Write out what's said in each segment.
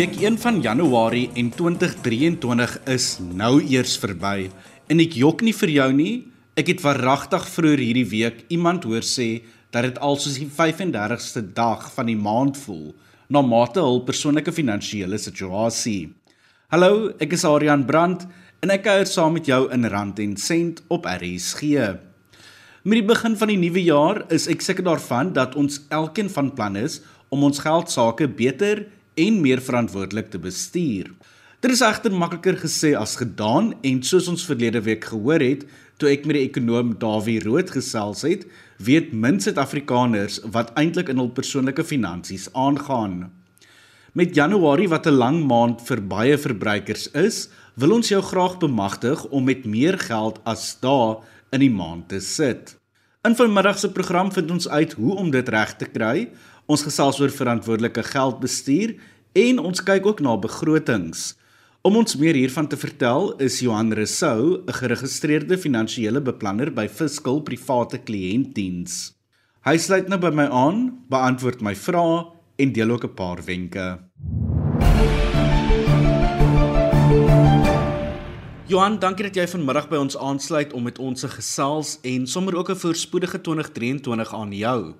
Week 1 van Januarie en 2023 is nou eers verby en ek jok nie vir jou nie. Ek het verragtig vroeër hierdie week iemand hoor sê dat dit al soos die 35ste dag van die maand voel na mate hul persoonlike finansiële situasie. Hallo, ek is Adrian Brandt en ek kuier saam met jou in Rand en Sent op RSG. Met die begin van die nuwe jaar is ek seker daarvan dat ons elkeen van plan is om ons geld sake beter en meer verantwoordelik te bestuur. Dit is egter makliker gesê as gedaan en soos ons verlede week gehoor het, toe ek met die ekonom Dawie Rood gesels het, weet min Suid-Afrikaners wat eintlik in hul persoonlike finansies aangaan. Met Januarie wat 'n lang maand vir baie verbruikers is, wil ons jou graag bemagtig om met meer geld as dae in die maand te sit. In vanmiddag se program vind ons uit hoe om dit reg te kry. Ons gesels oor verantwoordelike geldbestuur en ons kyk ook na begrotings. Om ons meer hiervan te vertel is Johan Resou, 'n geregistreerde finansiële beplanner by Fiscal Private Kliëntdiens. Hy sluit nou by my aan, beantwoord my vrae en deel ook 'n paar wenke. Johan, dankie dat jy vanmiddag by ons aansluit om met ons te gesels en sommer ook 'n voorspoedige 2023 aan jou.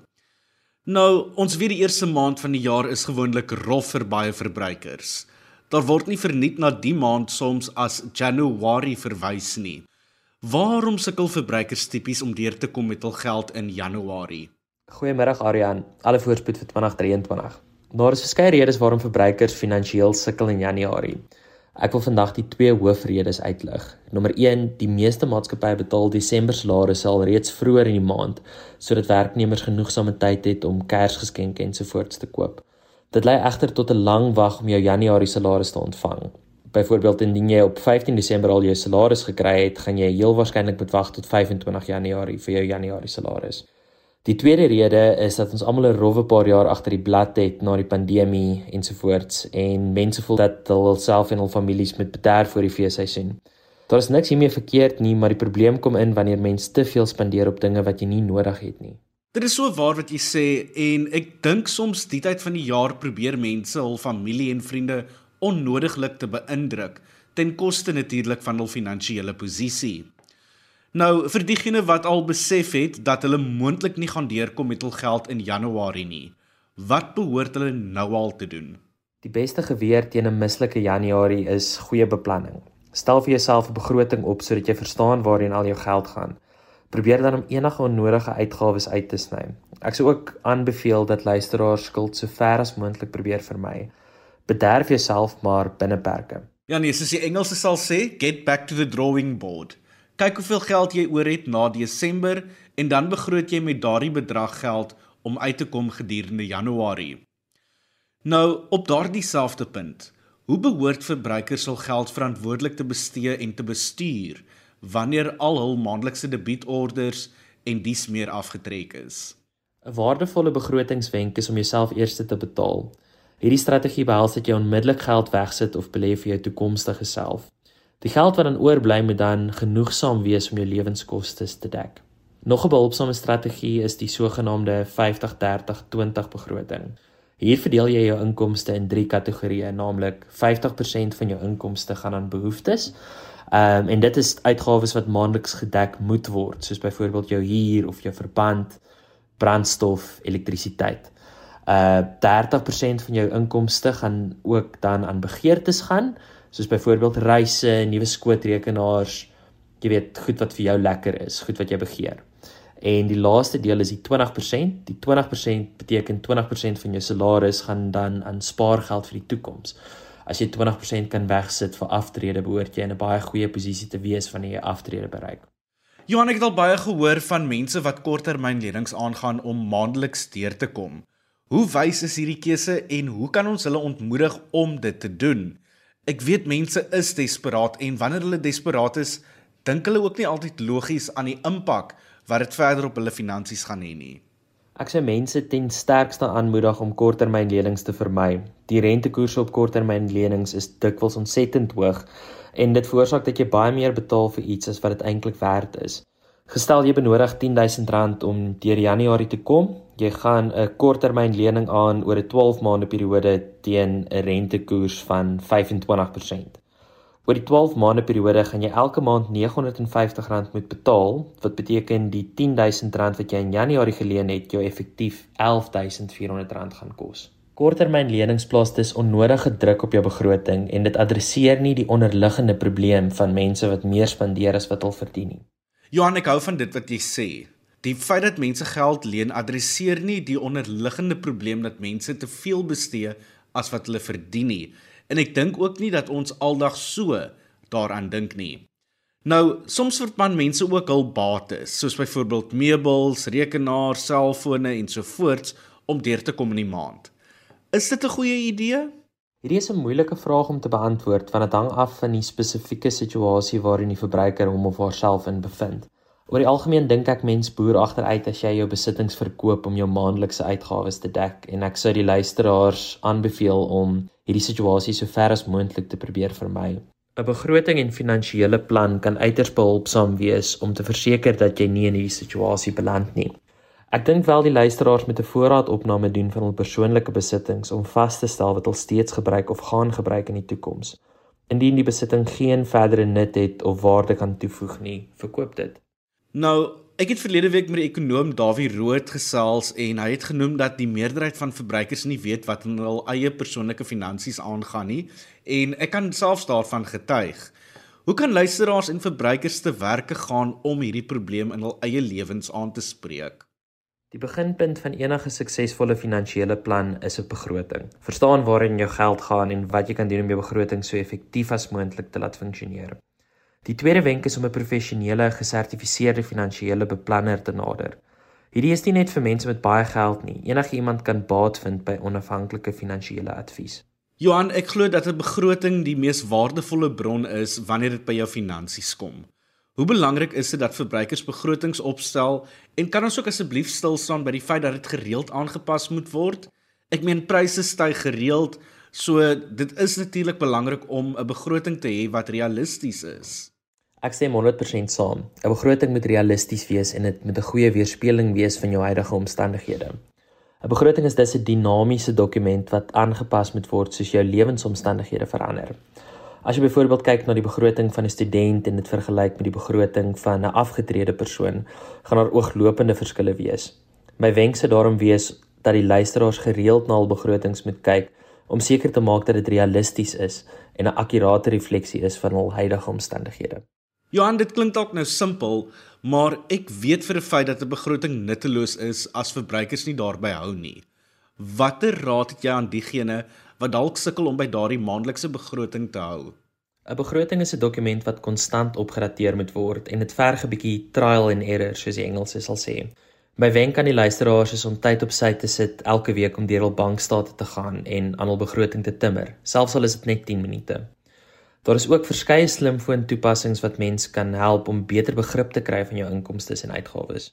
Nou, ons weet die eerste maand van die jaar is gewoonlik rof vir baie verbruikers. Daar word nie verniet na die maand soms as Januarie verwys nie. Waarom sukkel verbruikers tipies om deur te kom met hul geld in Januarie? Goeiemôre Arian, alle voorspoed vir 2023. Daar is verskeie redes waarom verbruikers finansiëel sukkel in Januarie. Ek wil vandag die twee hoofredes uitlig. Nommer 1, die meeste maatskappye betaal Desember salarisse al reeds vroeër in die maand sodat werknemers genoegsame tyd het om Kersgeskenke ensovoorts te koop. Dit lei egter tot 'n lang wag om jou Januarie salaris te ontvang. Byvoorbeeld indien jy op 15 Desember al jou salaris gekry het, gaan jy heel waarskynlik moet wag tot 25 Januarie vir jou Januarie salaris. Die tweede rede is dat ons almal 'n rowwe paar jaar agter die blad het na die pandemie ensovoorts en mense voel dat hulle self en hul families met bederf vir die feesseisoen. Daar is niks hiermee verkeerd nie, maar die probleem kom in wanneer mense te veel spandeer op dinge wat jy nie nodig het nie. Dit is so waar wat jy sê en ek dink soms die tyd van die jaar probeer mense hul familie en vriende onnodiglik te beïndruk ten koste natuurlik van hul finansiële posisie. Nou vir diegene wat al besef het dat hulle moontlik nie gaan deurkom met hul geld in Januarie nie, wat behoort hulle nou al te doen? Die beste geweer teen 'n mislike Januarie is goeie beplanning. Stel vir jouself 'n begroting op sodat jy verstaan waarheen al jou geld gaan. Probeer dan om enige onnodige uitgawes uit te sny. Ek sou ook aanbeveel dat luisteraars skuld so ver as moontlik probeer vermy. Bederf jouself maar binne perke. Ja nee, soos die Engelse sal sê, get back to the drawing board. Kyk hoeveel geld jy oor het na Desember en dan begroot jy met daardie bedrag geld om uit te kom gedurende Januarie. Nou, op daardie selfde punt, hoe behoort verbruikers hul geld verantwoordelik te bestee en te bestuur wanneer al hul maandelikse debietorders en dies meer afgetrek is? 'n Waardevolle begrotingswenk is om jouself eers te betaal. Hierdie strategie behels dat jy onmiddellik geld wegsit of belê vir jou toekomstige self. Die geld wat dan oorbly moet dan genoegsaam wees om jou lewenskoste te dek. Nog 'n behulpsame strategie is die sogenaamde 50-30-20 begroting. Hier verdeel jy jou inkomste in drie kategorieë, naamlik 50% van jou inkomste gaan aan behoeftes. Ehm um, en dit is uitgawes wat maandeliks gedek moet word, soos byvoorbeeld jou huur of jou verband, brandstof, elektrisiteit. Uh 30% van jou inkomste gaan ook dan aan begeertes gaan soos byvoorbeeld reise, nuwe skootrekenaars, jy weet, goed wat vir jou lekker is, goed wat jy begeer. En die laaste deel is die 20%. Die 20% beteken 20% van jou salaris gaan dan aan spaargeld vir die toekoms. As jy 20% kan wegsit vir aftrede, behoort jy in 'n baie goeie posisie te wees wanneer jy aftrede bereik. Johan, ek het al baie gehoor van mense wat korttermynlenings aangaan om maandeliks deur te kom. Hoe wys is hierdie keuse en hoe kan ons hulle ontmoedig om dit te doen? Ek weet mense is desperaat en wanneer hulle desperaat is, dink hulle ook nie altyd logies aan die impak wat dit verder op hulle finansies gaan hê nie. Ek sê mense ten sterkste aanmoedig om korttermynlenings te vermy. Die rentekoerse op korttermynlenings is dikwels ontsettend hoog en dit veroorsaak dat jy baie meer betaal vir iets as wat dit eintlik werd is. Gestel jy benodig R10000 om deur Januarie te kom, jy gaan 'n korttermynlening aan oor 'n 12 maande periode teen 'n rentekoers van 25%. Oor die 12 maande periode gaan jy elke maand R950 moet betaal, wat beteken die R10000 wat jy in Januarie geleen het, jou effektief R11400 gaan kos. Korttermynlenings plaas dus onnodige druk op jou begroting en dit adresseer nie die onderliggende probleem van mense wat meer spandeer as wat hulle verdien nie. Johan, ek hou van dit wat jy sê. Die feit dat mense geld leen adresseer nie die onderliggende probleem dat mense te veel bestee as wat hulle verdien nie. En ek dink ook nie dat ons aldag so daaraan dink nie. Nou, soms verpan mense ook hul bates, soos byvoorbeeld meubels, rekenaars, selfone en so voorts om deur te kom in die maand. Is dit 'n goeie idee? Hierdie is 'n moeilike vraag om te beantwoord want dit hang af van die spesifieke situasie waarin die verbruiker hom of haarself in bevind. Oor die algemeen dink ek mens boer agteruit as jy jou besittings verkoop om jou maandelikse uitgawes te dek en ek sou die luisteraars aanbeveel om hierdie situasie so ver as moontlik te probeer vermy. 'n Begroting en finansiële plan kan uiters behulpsaam wees om te verseker dat jy nie in hierdie situasie beland nie. Ek dink wel die luisteraars met 'n voorraadopname doen van hul persoonlike besittings om vas te stel wat hulle steeds gebruik of gaan gebruik in die toekoms. Indien die besitting geen verdere nut het of waarde kan toevoeg nie, verkoop dit. Nou, ek het verlede week met die ekonom Dawie Rood gesels en hy het genoem dat die meerderheid van verbruikers nie weet wat in hul eie persoonlike finansies aangaan nie en ek kan selfs daarvan getuig. Hoe kan luisteraars en verbruikers te werke gaan om hierdie probleem in hul eie lewens aan te spreek? Die beginpunt van enige suksesvolle finansiële plan is 'n begroting. Verstaan waarin jou geld gaan en wat jy kan doen om jou begroting so effektief as moontlik te laat funksioneer. Die tweede wenk is om 'n professionele, gesertifiseerde finansiële beplanner te nader. Hierdie is nie net vir mense met baie geld nie. Enige iemand kan baat vind by onafhanklike finansiële advies. Johan, ek glo dat 'n begroting die mees waardevolle bron is wanneer dit by jou finansies kom. Hoe belangrik is dit dat verbruikers begrotings opstel en kan ons ook asseblief stil staan by die feit dat dit gereeld aangepas moet word? Ek meen pryse styg gereeld, so dit is natuurlik belangrik om 'n begroting te hê wat realisties is. Ek stem 100% saam. 'n Begroting moet realisties wees en dit moet 'n goeie weerspieëling wees van jou huidige omstandighede. 'n Begroting is dus 'n dinamiese dokument wat aangepas moet word soos jou lewensomstandighede verander. As jy byvoorbeeld kyk na die begroting van 'n student en dit vergelyk met die begroting van 'n afgetrede persoon, gaan daar ooglopende verskille wees. My wenk sou daarom wees dat die luisteraars gereeld na hul begrotings moet kyk om seker te maak dat dit realisties is en 'n akkurate refleksie is van hul huidige omstandighede. Johan, dit klink dalk nou simpel, maar ek weet vir 'n feit dat 'n begroting nutteloos is as verbruikers nie daarby hou nie. Watter raad het jy aan diegene wat dalk sukkel om by daardie maandelikse begroting te hou. 'n Begroting is 'n dokument wat konstant opgedateer moet word en dit verg 'n bietjie trial and error soos die Engelse sal sê. My wenk aan die luisteraars is om tyd op sy te sit elke week om deur hul bankstate te gaan en aan hul begroting te timmer, selfs al is dit net 10 minute. Daar is ook verskeie slimfoon toepassings wat mense kan help om beter begrip te kry van jou inkomste en uitgawes.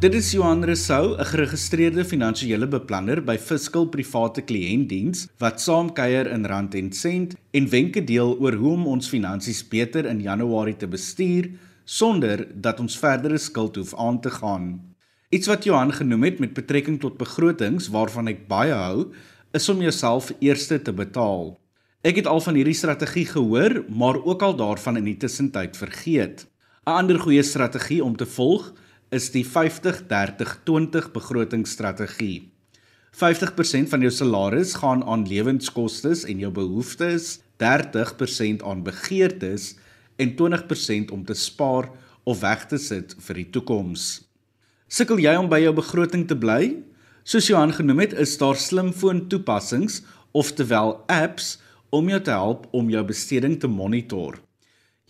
Dit is Johan Resou, 'n geregistreerde finansiële beplanner by Fiscal Private Kliëntdiens wat saamkuier in Rand en Sent en wenke deel oor hoe om ons finansies beter in Januarie te bestuur sonder dat ons verdere skuld hoef aan te gaan. Iets wat Johan genoem het met betrekking tot begrotings waarvan ek baie hou, is om jouself eers te betaal. Ek het al van hierdie strategie gehoor, maar ook al daarvan in die tussentyd vergeet. 'n Ander goeie strategie om te volg is die 50-30-20 begrotingsstrategie. 50% van jou salaris gaan aan lewenskoste en jou behoeftes, 30% aan begeertes en 20% om te spaar of weg te sit vir die toekoms. Sukkel jy om by jou begroting te bly? Soos Johan genoem het, is daar slimfoon toepassings, oftewel apps, om jou te help om jou besteding te monitor.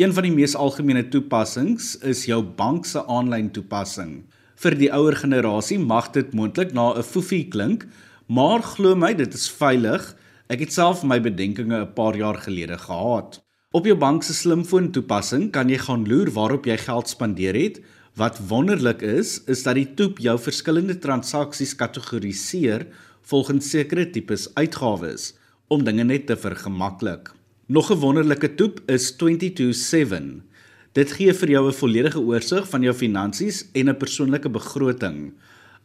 Een van die mees algemene toepassings is jou bank se aanlyn toepassing. Vir die ouer generasie mag dit moontlik na 'n foefie klink, maar glo my, dit is veilig. Ek het self my bedenkinge 'n paar jaar gelede gehad. Op jou bank se slimfoon toepassing kan jy gaan loer waarop jy geld spandeer het. Wat wonderlik is, is dat die toep jou verskillende transaksies kategoriseer volgens sekere tipes uitgawes om dinge net te vergemaklik. Nog 'n wonderlike toep is 227. Dit gee vir jou 'n volledige oorsig van jou finansies en 'n persoonlike begroting.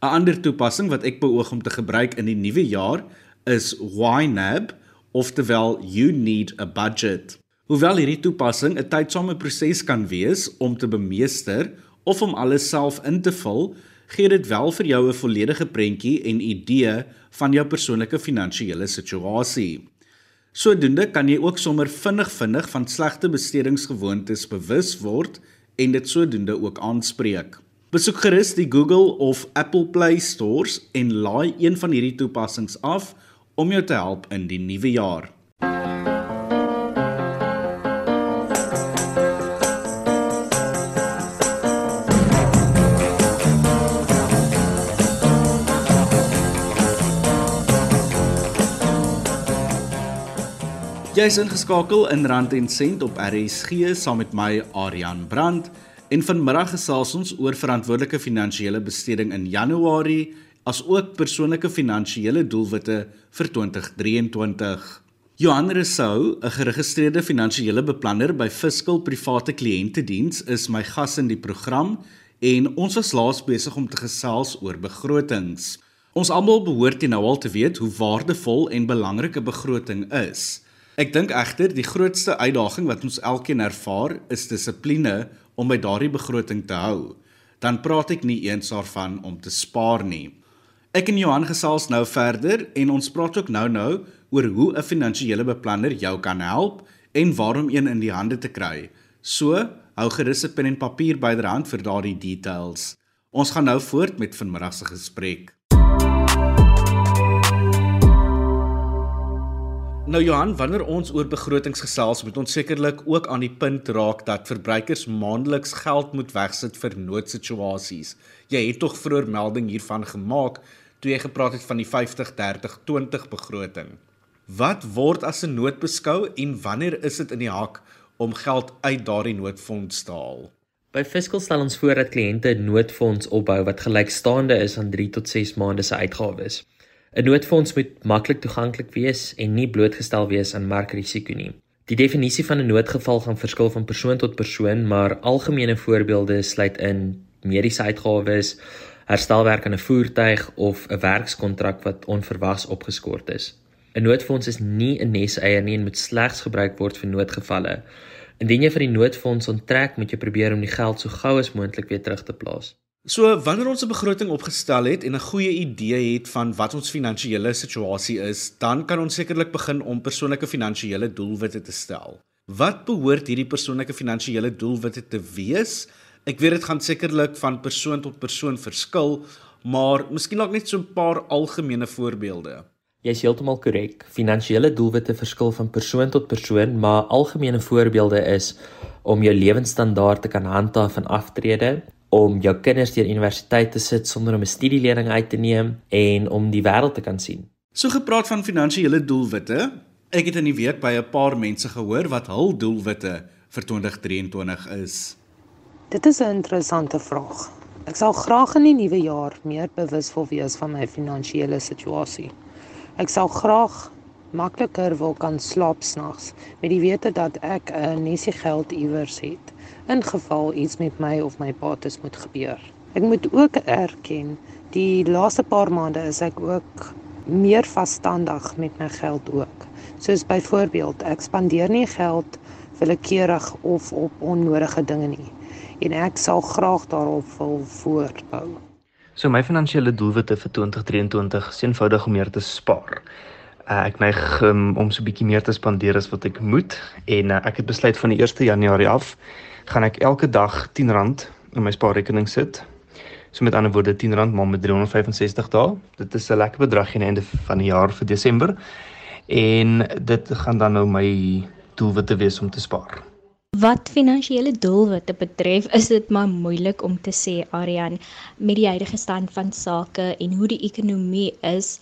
'n Ander toepassing wat ek beoog om te gebruik in die nuwe jaar is YNAB, oftewel You Need a Budget. Hoewel hierdie toepassing 'n tydsame proses kan wees om te bemeester of om alles self in te vul, gee dit wel vir jou 'n volledige prentjie en idee van jou persoonlike finansiële situasie. Sodoende kan jy ook sommer vinnig vinnig van slegte bestedingsgewoontes bewus word en dit sodoende ook aanspreek. Besoek gerus die Google of Apple Play stores en laai een van hierdie toepassings af om jou te help in die nuwe jaar. Jy is ingeskakel in Rand en Sent op RSG saam met my Aryan Brandt en vanmiddag gesels ons oor verantwoordelike finansiële besteding in Januarie as ook persoonlike finansiële doelwitte vir 2023. Johan Resou, 'n geregistreerde finansiële beplanner by Fiscal Private Kliëntediens, is my gas in die program en ons was laas besig om te gesels oor begrotings. Ons almal behoort nou al te weet hoe waardevol en belangrik 'n begroting is. Ek dink egter die grootste uitdaging wat ons elkeen ervaar is dissipline om by daardie begroting te hou. Dan praat ek nie eens daarvan om te spaar nie. Ek en Johan gesels nou verder en ons praat ook nou-nou oor hoe 'n finansiële beplanner jou kan help en waarom een in die hande te kry. So, hou gerus 'n pen en papier byderhand vir daardie details. Ons gaan nou voort met vanmiddag se gesprek. Nou Johan, wanneer ons oor begrotings gesels, moet ons sekerlik ook aan die punt raak dat verbruikers maandeliks geld moet wegsit vir noodsituasies. Jy het tog vroeër melding hiervan gemaak toe jy gepraat het van die 50-30-20 begroting. Wat word as 'n nood beskou en wanneer is dit in die hak om geld uit daardie noodfonds te haal? By Fiscal stel ons voor dat kliënte 'n noodfonds opbou wat gelykstaande is aan 3 tot 6 maande se uitgawes. 'n Noodfonds moet maklik toeganklik wees en nie blootgestel wees aan markrisiko nie. Die definisie van 'n noodgeval gaan verskil van persoon tot persoon, maar algemene voorbeelde sluit in mediese uitgawes, herstelwerk aan 'n voertuig of 'n werkskontrak wat onverwags opgeskort is. 'n Noodfonds is nie 'n neseier nie en moet slegs gebruik word vir noodgevalle. Indien jy van die noodfonds onttrek, moet jy probeer om die geld so gou as moontlik weer terug te plaas. So wanneer ons 'n begroting opgestel het en 'n goeie idee het van wat ons finansiële situasie is, dan kan ons sekerlik begin om persoonlike finansiële doelwitte te stel. Wat behoort hierdie persoonlike finansiële doelwitte te wees? Ek weet dit gaan sekerlik van persoon tot persoon verskil, maar miskien dalk net so 'n paar algemene voorbeelde. Jy is heeltemal korrek. Finansiële doelwitte verskil van persoon tot persoon, maar algemene voorbeelde is om jou lewensstandaard te kan handhaaf en aftrede, om jou kinders deur universiteit te sit sonder om 'n studielening uit te neem en om die wêreld te kan sien. So gepraat van finansiële doelwitte, ek het in die week by 'n paar mense gehoor wat hul doelwitte vir 2023 is. Dit is 'n interessante vraag. Ek sal graag in die nuwe jaar meer bewusvol wees van my finansiële situasie. Ek sal graag makliker wil kan slaap snags met die wete dat ek 'n nesie geld iewers het in geval iets met my of my pates moet gebeur. Ek moet ook erken, die laaste paar maande is ek ook meer vasstandig met my geld ook. Soos byvoorbeeld, ek spandeer nie geld willekeurig of op onnodige dinge nie en ek sal graag daarop wil voortbou. So my finansiële doelwitte vir 2023 is eenvoudig om meer te spaar. Uh, ek neig um, om so 'n bietjie meer te spandeer as wat ek moet en uh, ek het besluit van die 1 Januarie af gaan ek elke dag R10 in my spaarrekening sit. So met ander woorde R10 maal met 365 dae. Dit is 'n lekker bedrag aan die einde van die jaar vir Desember. En dit gaan dan nou my doelwitte wees om te spaar. Wat finansiële doelwitte betref, is dit maar moeilik om te sê Aryan met die huidige stand van sake en hoe die ekonomie is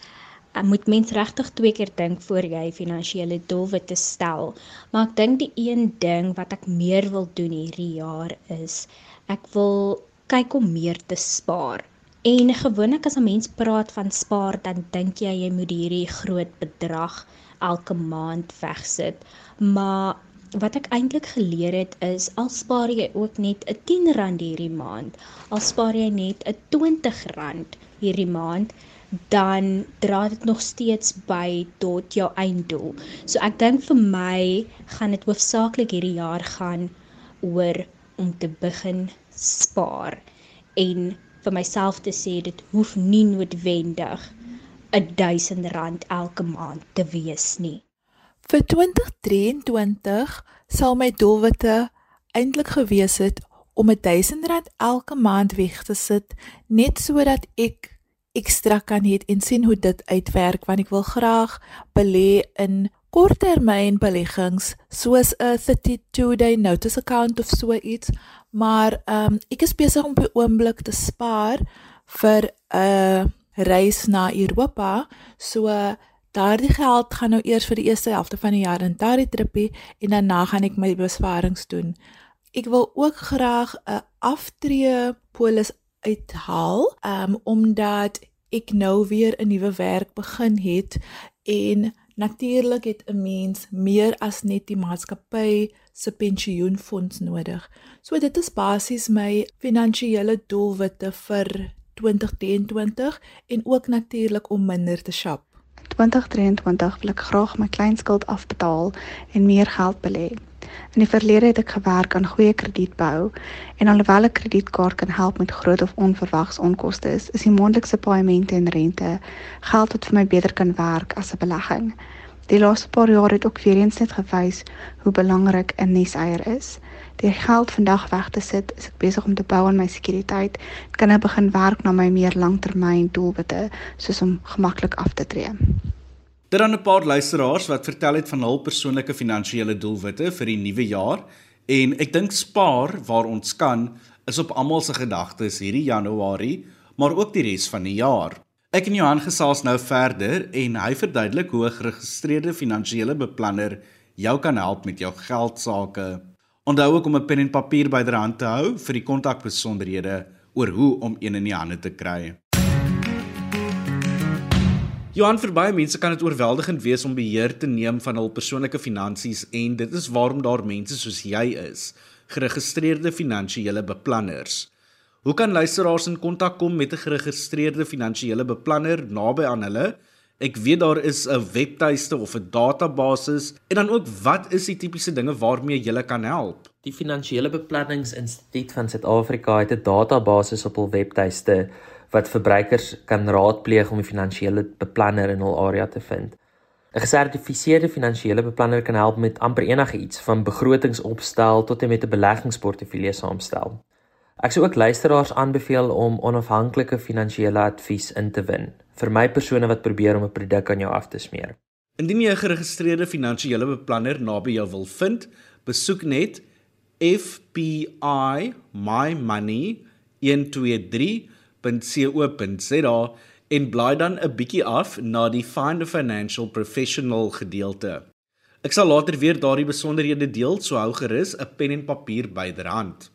moet mens regtig twee keer dink voor jy finansiële doelwitte stel. Maar ek dink die een ding wat ek meer wil doen hierdie jaar is ek wil kyk om meer te spaar. En gewoonlik as 'n mens praat van spaar, dan dink jy jy moet hierdie groot bedrag elke maand wegsit. Maar wat ek eintlik geleer het is al spaar jy ook net 'n 10 rand hierdie maand, al spaar jy net 'n 20 rand hierdie maand, dan dra dit nog steeds by tot jou einddoel. So ek dink vir my gaan dit hoofsaaklik hierdie jaar gaan oor om te begin spaar en vir myself te sê dit hoef nie noodwendig 1000 rand elke maand te wees nie. Vir 2023 sal my doelwitte eintlik gewees het om 1000 rand elke maand weg te sit net sodat ek ekstra kan hê en sien hoe dit uitwerk want ek wil graag belê in korttermynbeleggings soos 'n 32 day notice account of so iets. Maar um, ek is besig om op die oomblik te spaar vir 'n reis na Europa. So daardie geld gaan nou eers vir die eerste helfte van die jaar in daardie tripie en daarna gaan ek my besparings doen. Ek wil ook graag 'n aftree polis uithaal um, omdat ek nou weer 'n nuwe werk begin het en natuurlik het 'n mens meer as net die maatskappy se pensioenfonds nodig. So dit is basies my finansiële doelwitte vir 2023 en ook natuurlik om minder te shop. 2023 wil ek graag my kleinskuld afbetaal en meer geld belê. In die verlede het ek gewerk aan goeie kredietbou en alhoewel 'n kredietkaart kan help met groot of onverwags onkoste is, is die maandelikse paaiemente en rente geld wat vir my beter kan werk as 'n belegging. Die laaste paar jaar het ook weer eens net gewys hoe belangrik 'n neseier is. Deur geld vandag weg te sit, is ek besig om te bou aan my sekuriteit. Ek kan nou begin werk na my meer langtermyn doelwitte, soos om gemaklik af te tree. Dit dan 'n paar luisteraars wat vertel het van hul persoonlike finansiële doelwitte vir die nuwe jaar en ek dink spaar waar ons kan is op almal se gedagtes hierdie Januarie, maar ook die res van die jaar. Ek en Johan gesels nou verder en hy verduidelik hoe 'n geregistreerde finansiële beplanner jou kan help met jou geld sake. Onthou ook om 'n pen en papier byderhand te hou vir die kontakbesonderhede oor hoe om een in die hande te kry. Johan vir baie mense kan dit oorweldigend wees om beheer te neem van hul persoonlike finansies en dit is waarom daar mense soos jy is, geregistreerde finansiële beplanners. Hoe kan luisteraars in kontak kom met 'n geregistreerde finansiële beplanner naby aan hulle? Ek weet daar is 'n webtuiste of 'n database en dan ook wat is die tipiese dinge waarmee jy kan help? Die Finansiële Beplanningsinstituut van Suid-Afrika het 'n database op hul webtuiste wat verbruikers kan raadpleeg om 'n finansiële beplanner in hul area te vind. 'n Gesertifiseerde finansiële beplanner kan help met amper enigiets van begrotingsopstel tot en met 'n beleggingsportefeulje saamstel. Ek sou ook luisteraars aanbeveel om onafhanklike finansiële advies in te win vir my persone wat probeer om 'n produk aan jou af te smeer. Indien jy 'n geregistreerde finansiële beplanner naby jou wil vind, besoek net FPI My Money 123 www.co.za en blaai dan 'n bietjie af na die Find a Financial Professional gedeelte. Ek sal later weer daardie besonderhede deel, so hou gerus 'n pen en papier byderhand.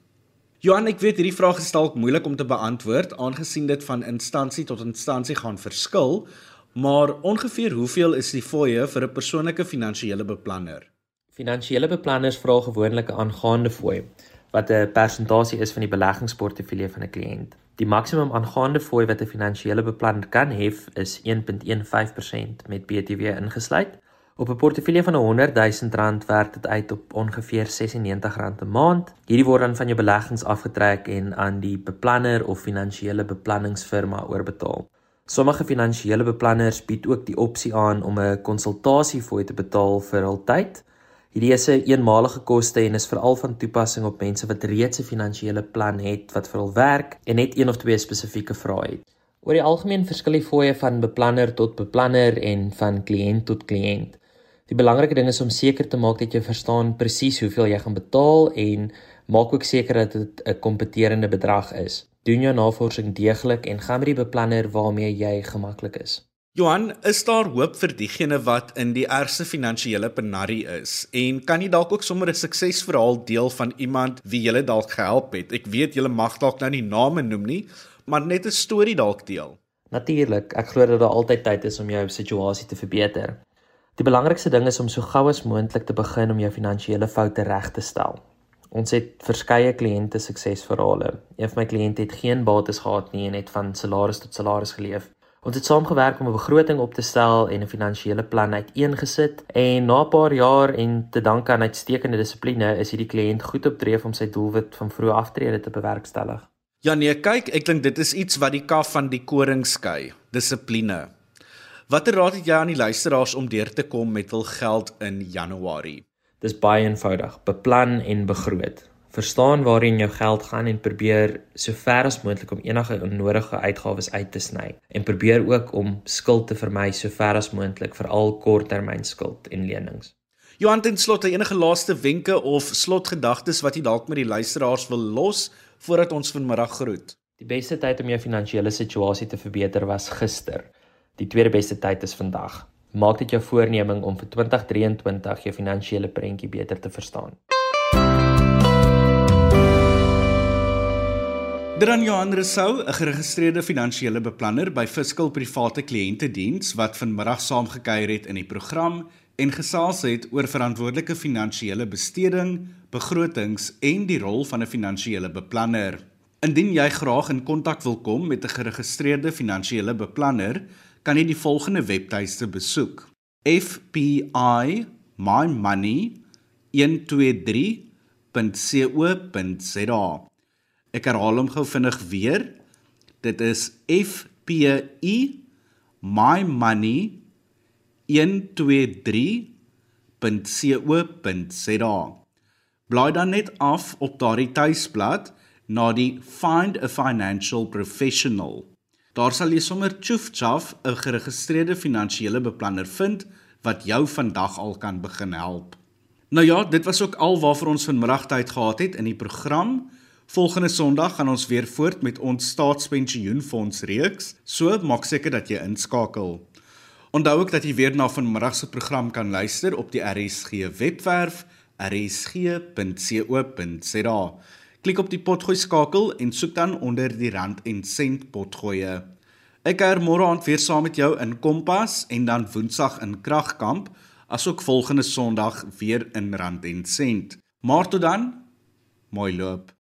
Johan, ek weet hierdie vraag is dalk moeilik om te beantwoord aangesien dit van instansie tot instansie gaan verskil, maar ongeveer hoeveel is die fooie vir 'n persoonlike finansiële beplanner? Finansiële beplanners vra gewoonlik 'n aangaande fooi wat 'n persentasie is van die beleggingsportefeulje van 'n kliënt. Die maksimum aangaande fooi wat 'n finansiële beplanner kan hef is 1.15% met BTW ingesluit. Op 'n portefeulje van 100 000 rand werk dit uit op ongeveer R96 'n maand. Hierdie word dan van jou beleggings afgetrek en aan die beplanner of finansiële beplanningsfirma oorbetaal. Sommige finansiële beplanners bied ook die opsie aan om 'n konsultasiefooi te betaal vir hul tyd. Hierdie is 'n eenmalige koste en is veral van toepassing op mense wat reeds 'n finansiële plan het wat vir hul werk en net een of twee spesifieke vrae het. Oor die algemeen verskil die fooie van beplanner tot beplanner en van kliënt tot kliënt. Die belangrike ding is om seker te maak dat jy verstaan presies hoeveel jy gaan betaal en maak ook seker dat dit 'n kompeterende bedrag is. Doen jou navorsing deeglik en gaan met die beplanner waarmee jy gemaklik is. Johan, is daar hoop vir diegene wat in die ergste finansiële penarie is? En kan jy dalk ook sommer 'n suksesverhaal deel van iemand wie jy dalk gehelp het? Ek weet jy mag dalk nou nie name noem nie, maar net 'n storie dalk deel? Natuurlik, ek glo dat daar altyd tyd is om jou situasie te verbeter. Die belangrikste ding is om so gou as moontlik te begin om jou finansiële foute reg te stel. Ons het verskeie kliënte suksesverhale. Een van my kliënte het geen bates gehad nie en het van salaris tot salaris geleef. Ons het saamgewerk om 'n begroting op te stel en 'n finansiële plan uiteengesit en na 'n paar jaar en te danke aan uitstekende dissipline is hierdie kliënt goed op dreef om sy doelwit van vroeë aftrede te bewerkstellig. Ja nee, kyk, ek dink dit is iets wat die kaf van die koring skei, dissipline. Watter raad het jy aan die luisteraars om deur te kom met hul geld in Januarie? Dis baie eenvoudig. Beplan en begroot. Verstaan waarheen jou geld gaan en probeer so ver as moontlik om enige onnodige uitgawes uit te sny en probeer ook om skuld te vermy so ver as moontlik veral korttermynskuld en lenings. Johan ten slotte enige laaste wenke of slotgedagtes wat jy dalk met die luisteraars wil los voordat ons vanmiddag groet. Die beste tyd om jou finansiële situasie te verbeter was gister. Die tweede beste tyd is vandag. Maak dit jou voorneming om vir 2023 jou finansiële prentjie beter te verstaan. Dran Johan Rousseau, 'n geregistreerde finansiële beplanner by Fiscal Private Kliëntediens wat vanmiddag saamgekuier het in die program en gesels het oor verantwoordelike finansiële besteding, begrotings en die rol van 'n finansiële beplanner. Indien jy graag in kontak wil kom met 'n geregistreerde finansiële beplanner, kan jy die volgende webtuiste besoek: fpi-money123.co.za Ek herhaal hom gou vinnig weer. Dit is F P I my money 123.co.za. Blaai dan net af op daardie tuisblad na die Find a Financial Professional. Daar sal jy sommer tjoefchaf 'n geregistreerde finansiële beplanner vind wat jou vandag al kan begin help. Nou ja, dit was ook al waarvoor ons vanmiddag tyd gehad het in die program. Volgende Sondag gaan ons weer voort met ons staatspensioenfonds reeks. So maak seker dat jy inskakel. Onthou ook dat jy weer na vanmiddag se program kan luister op die RSG webwerf rsg.co.za. Klik op die potgooi skakel en soek dan onder die rand en sent potgoeie. Ek kuier môre aand weer saam met jou in Kompas en dan Woensdag in Kragkamp, asook volgende Sondag weer in rand en sent. Maar tot dan, mooi loop.